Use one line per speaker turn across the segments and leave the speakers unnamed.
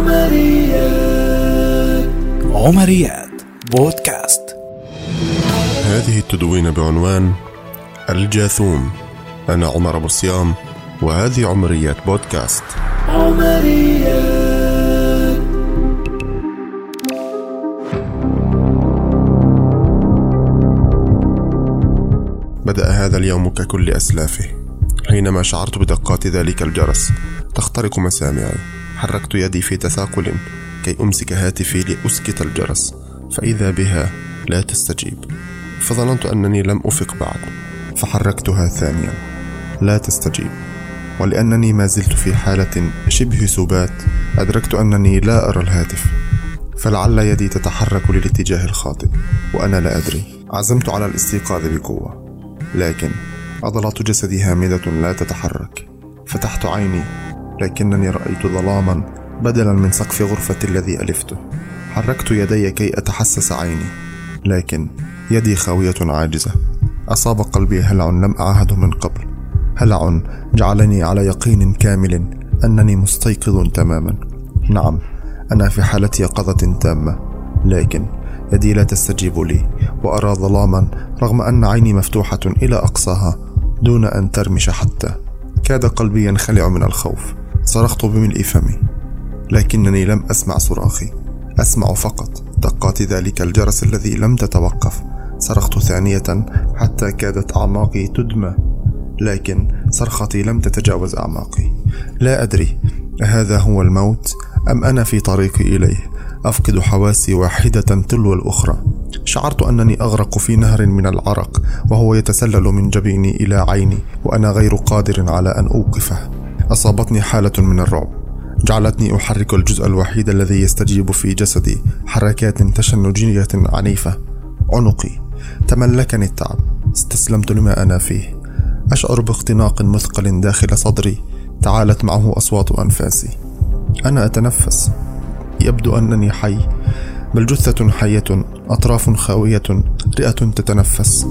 عمريات. عمريات بودكاست.
هذه التدوينة بعنوان الجاثوم. أنا عمر أبو صيام وهذه عمريات بودكاست. عمريات. بدأ هذا اليوم ككل أسلافه. حينما شعرت بدقات ذلك الجرس تخترق مسامعي. حركت يدي في تثاقل كي أمسك هاتفي لأسكت الجرس فإذا بها لا تستجيب. فظننت أنني لم أفق بعد فحركتها ثانيا لا تستجيب. ولأنني ما زلت في حالة شبه سبات أدركت أنني لا أرى الهاتف. فلعل يدي تتحرك للاتجاه الخاطئ وأنا لا أدري. عزمت على الاستيقاظ بقوة لكن عضلات جسدي هامدة لا تتحرك. فتحت عيني لكنني رأيت ظلاما بدلا من سقف غرفتي الذي ألفته. حركت يدي كي أتحسس عيني لكن يدي خاوية عاجزة. أصاب قلبي هلع لم أعهده من قبل. هلع جعلني على يقين كامل أنني مستيقظ تماما. نعم أنا في حالة يقظة تامة لكن يدي لا تستجيب لي وأرى ظلاما رغم أن عيني مفتوحة إلى أقصاها دون أن ترمش حتى. كاد قلبي ينخلع من الخوف. صرخت بملء فمي لكنني لم أسمع صراخي أسمع فقط دقات ذلك الجرس الذي لم تتوقف. صرخت ثانية حتى كادت أعماقي تدمى لكن صرختي لم تتجاوز أعماقي. لا أدري أهذا هو الموت أم أنا في طريقي إليه. أفقد حواسي واحدة تلو الأخرى. شعرت أنني أغرق في نهر من العرق وهو يتسلل من جبيني إلى عيني وأنا غير قادر على أن أوقفه. أصابتني حالة من الرعب. جعلتني أحرك الجزء الوحيد الذي يستجيب في جسدي حركات تشنجية عنيفة. عنقي. تملكني التعب استسلمت لما أنا فيه. أشعر باختناق مثقل داخل صدري. تعالت معه أصوات أنفاسي. أنا أتنفس. يبدو أنني حي. بل جثة حية. أطراف خاوية. رئة تتنفس.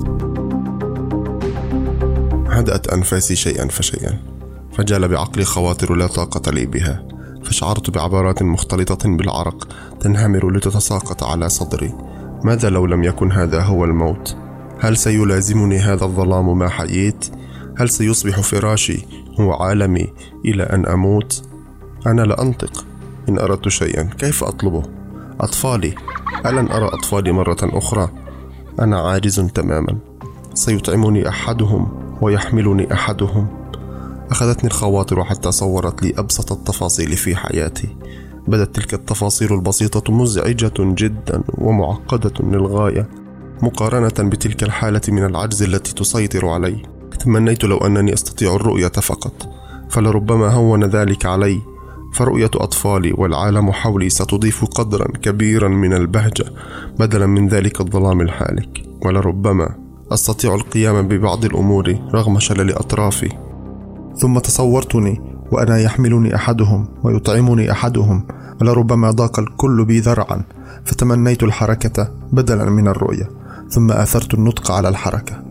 هدأت أنفاسي شيئا فشيئا. فجال بعقلي خواطر لا طاقة لي بها فشعرت بعبارات مختلطة بالعرق تنهمر لتتساقط على صدري. ماذا لو لم يكن هذا هو الموت؟ هل سيلازمني هذا الظلام ما حييت؟ هل سيصبح فراشي هو عالمي إلى أن أموت؟ أنا لا أنطق. إن أردت شيئا كيف أطلبه؟ أطفالي ألن أرى أطفالي مرة أخرى؟ أنا عاجز تماما. سيطعمني أحدهم ويحملني أحدهم. أخذتني الخواطر حتى صورت لي أبسط التفاصيل في حياتي. بدت تلك التفاصيل البسيطة مزعجة جدا ومعقدة للغاية مقارنة بتلك الحالة من العجز التي تسيطر علي. تمنيت لو أنني أستطيع الرؤية فقط فلربما هون ذلك علي. فرؤية أطفالي والعالم حولي ستضيف قدرا كبيرا من البهجة بدلا من ذلك الظلام الحالك. ولربما أستطيع القيام ببعض الأمور رغم شلل أطرافي. ثم تصورتني وأنا يحملني أحدهم ويطعمني أحدهم ولربما ضاق الكل بي ذرعا فتمنيت الحركة بدلا من الرؤية ثم آثرت النطق على الحركة.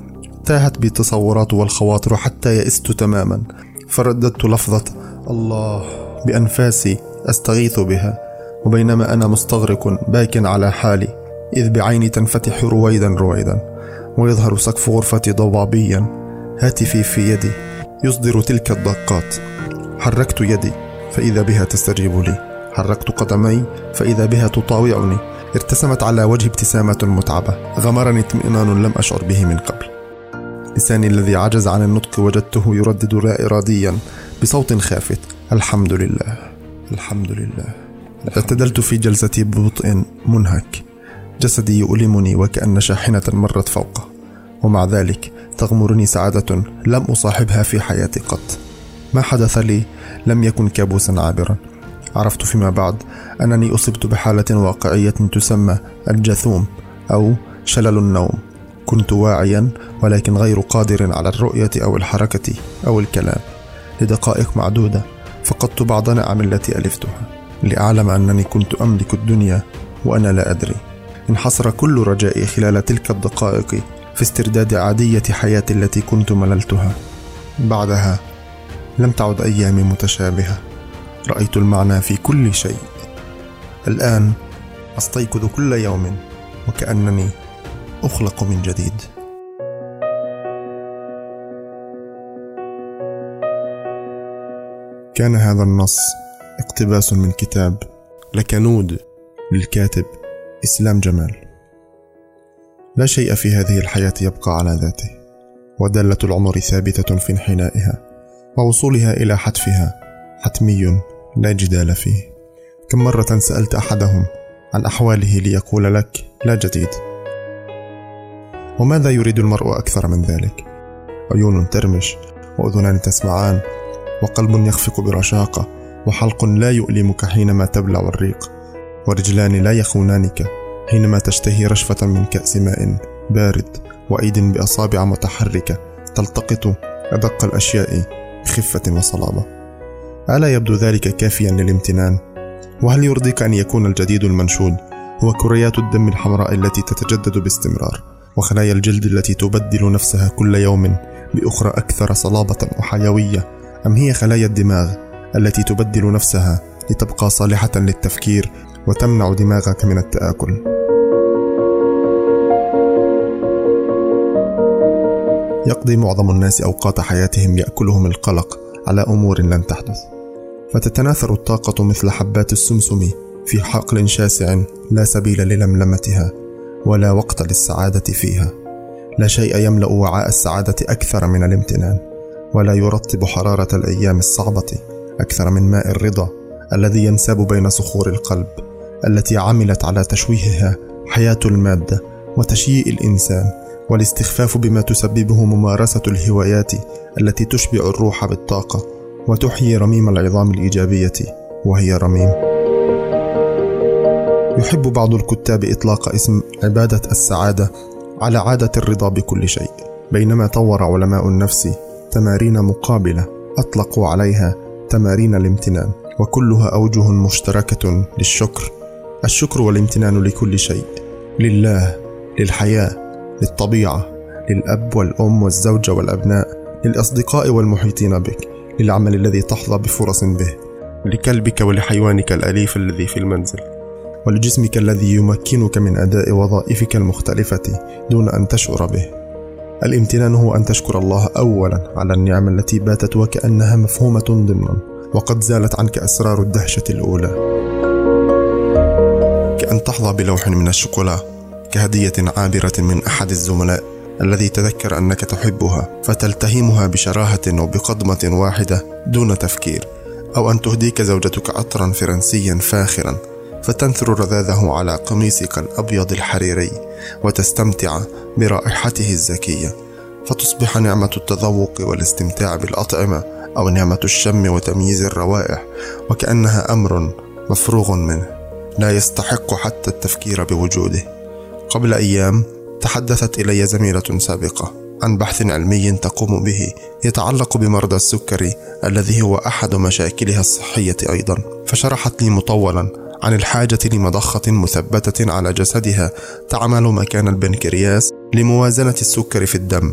تاهت بي التصورات والخواطر حتى يئست تماما فرددت لفظة الله بأنفاسي أستغيث بها وبينما أنا مستغرق باك على حالي إذ بعيني تنفتح رويدا رويدا ويظهر سقف غرفتي ضبابيا هاتفي في يدي. يصدر تلك الدقات حركت يدي فإذا بها تستجيب لي. حركت قدمي فإذا بها تطاوعني. ارتسمت على وجهي ابتسامة متعبة. غمرني اطمئنان لم أشعر به من قبل. لساني الذي عجز عن النطق وجدته يردد لا إراديا بصوت خافت. الحمد لله. الحمد لله. اعتدلت في جلستي ببطء منهك. جسدي يؤلمني وكأن شاحنة مرت فوقه. ومع ذلك تغمرني سعادة لم أصاحبها في حياتي قط. ما حدث لي لم يكن كابوسا عابرا. عرفت فيما بعد أنني أصبت بحالة واقعية تسمى الجثوم أو شلل النوم. كنت واعيا ولكن غير قادر على الرؤية أو الحركة أو الكلام. لدقائق معدودة فقدت بعض نعم التي ألفتها. لأعلم أنني كنت أملك الدنيا وأنا لا أدري. انحصر كل رجائي خلال تلك الدقائق في استرداد عادية حياتي التي كنت مللتها. بعدها لم تعد أيامي متشابهة. رأيت المعنى في كل شيء. الآن أستيقظ كل يوم وكأنني أخلق من جديد. كان هذا النص اقتباس من كتاب لكنود للكاتب إسلام جمال. لا شيء في هذه الحياة يبقى على ذاته ودالة العمر ثابتة في انحنائها ووصولها إلى حتفها حتمي لا جدال فيه. كم مرة سألت أحدهم عن أحواله ليقول لك لا جديد. وماذا يريد المرء أكثر من ذلك؟ عيون ترمش وأذنان تسمعان وقلب يخفق برشاقة وحلق لا يؤلمك حينما تبلع الريق ورجلان لا يخونانك. حينما تشتهي رشفة من كأس ماء بارد وأيد بأصابع متحركة تلتقط أدق الأشياء بخفة وصلابة. ألا يبدو ذلك كافيا للامتنان؟ وهل يرضيك أن يكون الجديد المنشود هو كريات الدم الحمراء التي تتجدد باستمرار وخلايا الجلد التي تبدل نفسها كل يوم بأخرى أكثر صلابة وحيوية؟ أم هي خلايا الدماغ التي تبدل نفسها لتبقى صالحة للتفكير وتمنع دماغك من التآكل؟ يقضي معظم الناس أوقات حياتهم يأكلهم القلق على أمور لن تحدث. فتتناثر الطاقة مثل حبات السمسم في حقل شاسع لا سبيل للملمتها ولا وقت للسعادة فيها. لا شيء يملأ وعاء السعادة أكثر من الامتنان ولا يرطب حرارة الأيام الصعبة أكثر من ماء الرضا الذي ينساب بين صخور القلب التي عملت على تشويهها حياة المادة وتشييء الإنسان. والاستخفاف بما تسببه ممارسة الهوايات التي تشبع الروح بالطاقة وتحيي رميم العظام الإيجابية وهي رميم. يحب بعض الكتاب إطلاق اسم عبادة السعادة على عادة الرضا بكل شيء، بينما طور علماء النفس تمارين مقابلة أطلقوا عليها تمارين الامتنان، وكلها أوجه مشتركة للشكر. الشكر والامتنان لكل شيء، لله، للحياة، للطبيعة، للأب والأم والزوجة والأبناء، للأصدقاء والمحيطين بك، للعمل الذي تحظى بفرص به لكلبك ولحيوانك الأليف الذي في المنزل ولجسمك الذي يمكنك من أداء وظائفك المختلفة دون أن تشعر به. الامتنان هو أن تشكر الله أولا على النعم التي باتت وكأنها مفهومة ضمنا وقد زالت عنك أسرار الدهشة الأولى. كأن تحظى بلوح من الشوكولا. كهدية عابرة من أحد الزملاء الذي تذكر أنك تحبها فتلتهمها بشراهة وبقضمة واحدة دون تفكير أو أن تهديك زوجتك عطرا فرنسيا فاخرا فتنثر رذاذه على قميصك الأبيض الحريري وتستمتع برائحته الزكية فتصبح نعمة التذوق والاستمتاع بالأطعمة أو نعمة الشم وتمييز الروائح وكأنها أمر مفروغ منه لا يستحق حتى التفكير بوجوده. قبل أيام تحدثت إلي زميلة سابقة عن بحث علمي تقوم به يتعلق بمرضى السكري الذي هو أحد مشاكلها الصحية أيضا. فشرحت لي مطولا عن الحاجة لمضخة مثبتة على جسدها تعمل مكان البنكرياس لموازنة السكر في الدم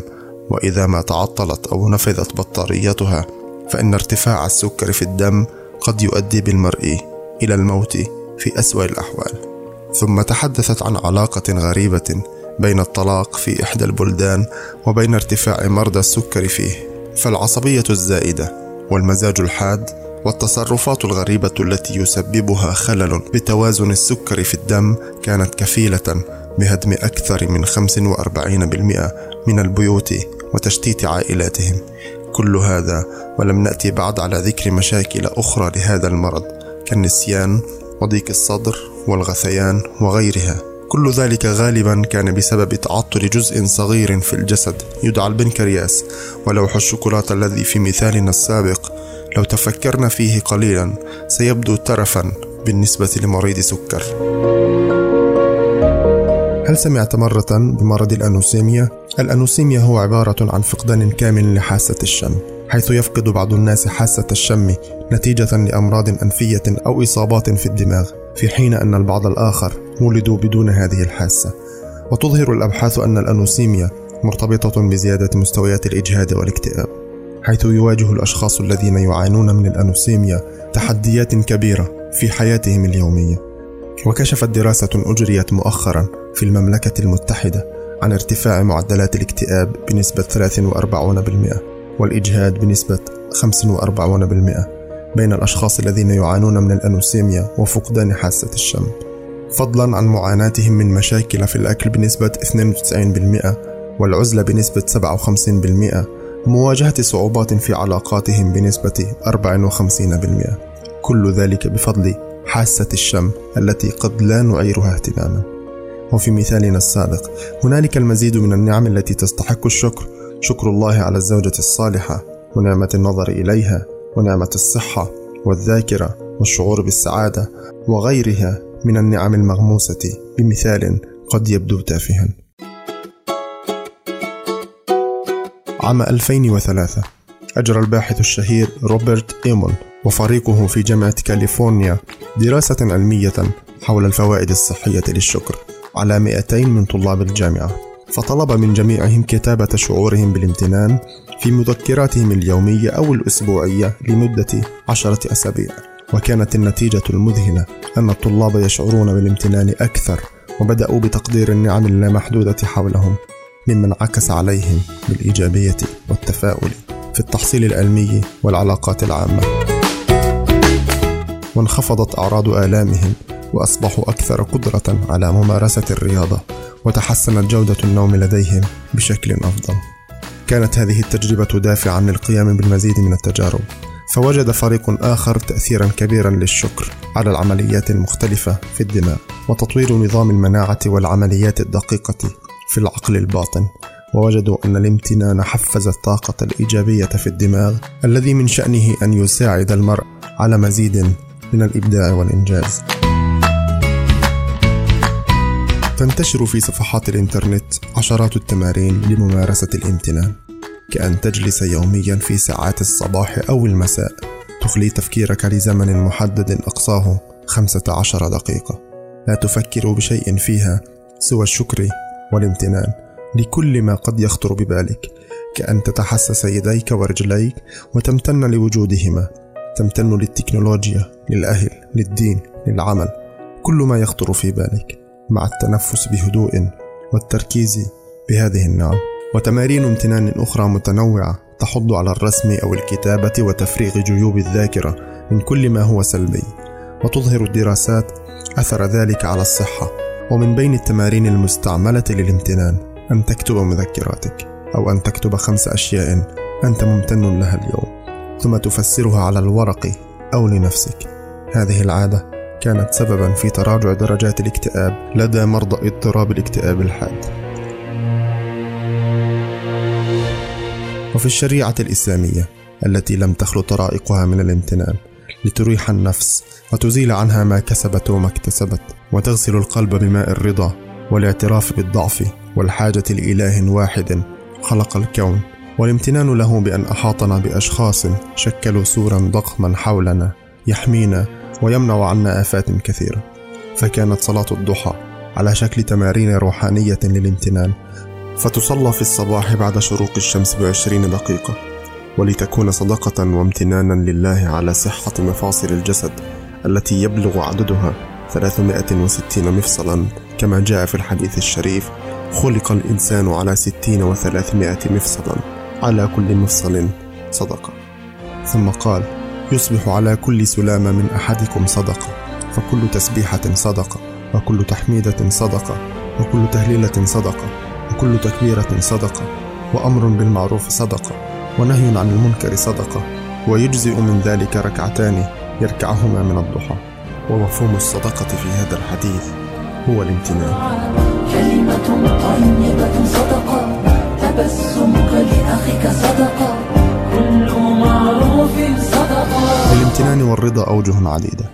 وإذا ما تعطلت أو نفذت بطاريتها فإن ارتفاع السكر في الدم قد يؤدي بالمرء إلى الموت في أسوأ الأحوال. ثم تحدثت عن علاقة غريبة بين الطلاق في إحدى البلدان وبين ارتفاع مرضى السكر فيه فالعصبية الزائدة والمزاج الحاد والتصرفات الغريبة التي يسببها خلل بتوازن السكر في الدم كانت كفيلة بهدم أكثر من 45% من البيوت وتشتيت عائلاتهم. كل هذا ولم نأتي بعد على ذكر مشاكل أخرى لهذا المرض كالنسيان وضيق الصدر والغثيان وغيرها. كل ذلك غالبا كان بسبب تعطل جزء صغير في الجسد. يدعى البنكرياس ولوح الشوكولاتة الذي في مثالنا السابق لو تفكرنا فيه قليلا سيبدو ترفا بالنسبة لمريض سكر. هل سمعت مرة بمرض الأنوسيميا؟ الأنوسيميا هو عبارة عن فقدان كامل لحاسة الشم. حيث يفقد بعض الناس حاسة الشم نتيجة لأمراض أنفية أو إصابات في الدماغ في حين أن البعض الآخر ولدوا بدون هذه الحاسة. وتظهر الأبحاث أن الأنوسيميا مرتبطة بزيادة مستويات الإجهاد والاكتئاب حيث يواجه الأشخاص الذين يعانون من الأنوسيميا تحديات كبيرة في حياتهم اليومية. وكشفت دراسة أجريت مؤخرا في المملكة المتحدة عن ارتفاع معدلات الاكتئاب بنسبة 43% والإجهاد بنسبة 45% بين الأشخاص الذين يعانون من الأنوسيميا وفقدان حاسة الشم. فضلا عن معاناتهم من مشاكل في الأكل بنسبة 92% والعزلة بنسبة 57% ومواجهة صعوبات في علاقاتهم بنسبة 54% كل ذلك بفضل حاسة الشم التي قد لا نعيرها اهتماما. وفي مثالنا السابق هنالك المزيد من النعم التي تستحق الشكر شكر الله على الزوجة الصالحة ونعمة النظر إليها ونعمة الصحة والذاكرة والشعور بالسعادة وغيرها من النعم المغموسة بمثال قد يبدو تافها. عام 2003 أجرى الباحث الشهير روبرت إيمون وفريقه في جامعة كاليفورنيا دراسة علمية حول الفوائد الصحية للشكر على 200 من طلاب الجامعة فطلب من جميعهم كتابة شعورهم بالامتنان في مذكراتهم اليومية أو الأسبوعية لمدة عشرة أسابيع. وكانت النتيجة المذهلة أن الطلاب يشعرون بالامتنان أكثر وبدأوا بتقدير النعم اللامحدودة حولهم مما انعكس عليهم بالإيجابية والتفاؤل في التحصيل العلمي والعلاقات العامة. وانخفضت أعراض آلامهم وأصبحوا أكثر قدرة على ممارسة الرياضة وتحسنت جودة النوم لديهم بشكل أفضل. كانت هذه التجربة دافعا للقيام بالمزيد من التجارب، فوجد فريق آخر تأثيرا كبيرا للشكر على العمليات المختلفة في الدماغ وتطوير نظام المناعة والعمليات الدقيقة في العقل الباطن ووجدوا أن الامتنان حفز الطاقة الإيجابية في الدماغ الذي من شأنه أن يساعد المرء على مزيد من الإبداع والإنجاز. تنتشر في صفحات الإنترنت عشرات التمارين لممارسة الامتنان كأن تجلس يوميا في ساعات الصباح أو المساء تخلي تفكيرك لزمن محدد أقصاه خمسة عشر دقيقة. لا تفكر بشيء فيها سوى الشكر والامتنان لكل ما قد يخطر ببالك كأن تتحسس يديك ورجليك وتمتن لوجودهما تمتن للتكنولوجيا للأهل للدين للعمل كل ما يخطر في بالك. مع التنفس بهدوء والتركيز بهذه النعم. وتمارين امتنان أخرى متنوعة تحض على الرسم أو الكتابة وتفريغ جيوب الذاكرة من كل ما هو سلبي وتظهر الدراسات أثر ذلك على الصحة. ومن بين التمارين المستعملة للامتنان أن تكتب مذكراتك أو أن تكتب خمس أشياء أنت ممتن لها اليوم ثم تفسرها على الورق أو لنفسك. هذه العادة كانت سببا في تراجع درجات الاكتئاب لدى مرضى اضطراب الاكتئاب الحاد. وفي الشريعة الإسلامية التي لم تخلو طرائقها من الامتنان لتريح النفس وتزيل عنها ما كسبت وما اكتسبت وتغسل القلب بماء الرضا والاعتراف بالضعف والحاجة لإله واحد خلق الكون. والامتنان له بأن أحاطنا بأشخاص شكلوا سورا ضخما حولنا يحمينا ويمنع عنا آفات كثيرة. فكانت صلاة الضحى على شكل تمارين روحانية للامتنان. فتصلى في الصباح بعد شروق الشمس بعشرين دقيقة ولتكون صدقة وامتنانا لله على صحة مفاصل الجسد التي يبلغ عددها 360 مفصلا. كما جاء في الحديث الشريف خلق الإنسان على ستين وثلاثمائة مفصلا على كل مفصل صدقة. ثم قال يصبح على كل سلامة من أحدكم صدقة. فكل تسبيحة صدقة وكل تحميدة صدقة وكل تهليلة صدقة وكل تكبيرة صدقة وأمر بالمعروف صدقة ونهي عن المنكر صدقة ويجزئ من ذلك ركعتان يركعهما من الضحى. ومفهوم الصدقة في هذا الحديث هو الامتنان
كلمة طيبة صدقة تبسمك لأخيك صدقة. كل معروف
للامتنان والرضا أوجه عديدة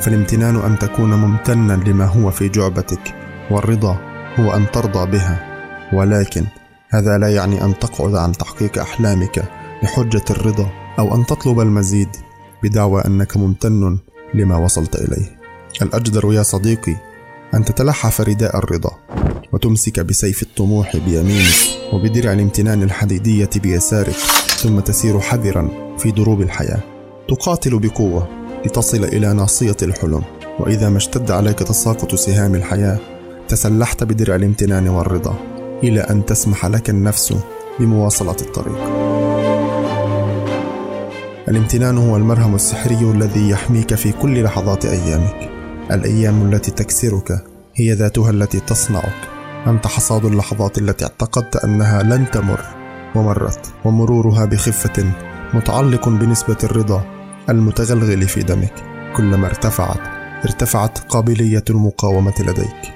فالامتنان أن تكون ممتنا لما هو في جعبتك والرضا هو أن ترضى بها. ولكن هذا لا يعني أن تقعد عن تحقيق أحلامك لحجة الرضا أو أن تطلب المزيد بدعوى أنك ممتن لما وصلت إليه. الأجدر يا صديقي أن تتلحف رداء الرضا وتمسك بسيف الطموح بيمينك وبدرع الامتنان الحديدية بيسارك ثم تسير حذرا في دروب الحياة. تقاتل بقوة لتصل إلى ناصية الحلم. وإذا ما اشتد عليك تساقط سهام الحياة تسلحت بدرع الامتنان والرضا إلى أن تسمح لك النفس بمواصلة الطريق. الامتنان هو المرهم السحري الذي يحميك في كل لحظات أيامك. الأيام التي تكسرك هي ذاتها التي تصنعك. أنت حصاد اللحظات التي اعتقدت أنها لن تمر ومرت ومرورها بخفة متعلق بنسبة الرضا المتغلغل في دمك. كلما ارتفعت ارتفعت قابلية المقاومة لديك.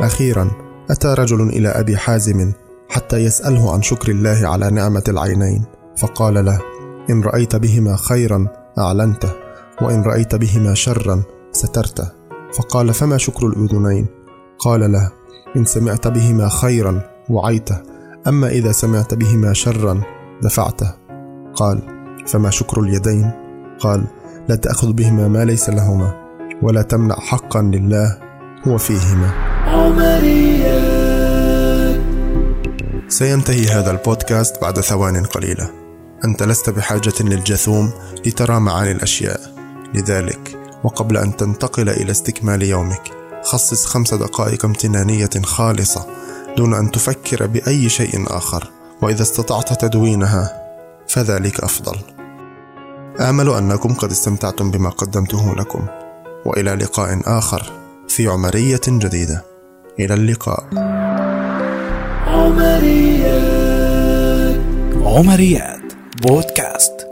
أخيرا أتى رجل إلى أبي حازم حتى يسأله عن شكر الله على نعمة العينين فقال له إن رأيت بهما خيرا أعلنته وإن رأيت بهما شرا سترته. فقال فما شكر الأذنين؟ قال له إن سمعت بهما خيرا وعيته. أما إذا سمعت بهما شرا دفعته قال فما شكر اليدين؟ قال لا تأخذ بهما ما ليس لهما ولا تمنع حقا لله هو فيهما. سينتهي هذا البودكاست بعد ثوان قليلة. أنت لست بحاجة للجثوم لترى معاني الأشياء. لذلك وقبل أن تنتقل إلى استكمال يومك خصص خمس دقائق امتنانية خالصة دون أن تفكر بأي شيء آخر وإذا استطعت تدوينها فذلك أفضل. آمل أنكم قد استمتعتم بما قدمته لكم وإلى لقاء آخر في عمرية جديدة. إلى اللقاء.
عمرية
عمريات. بودكاست.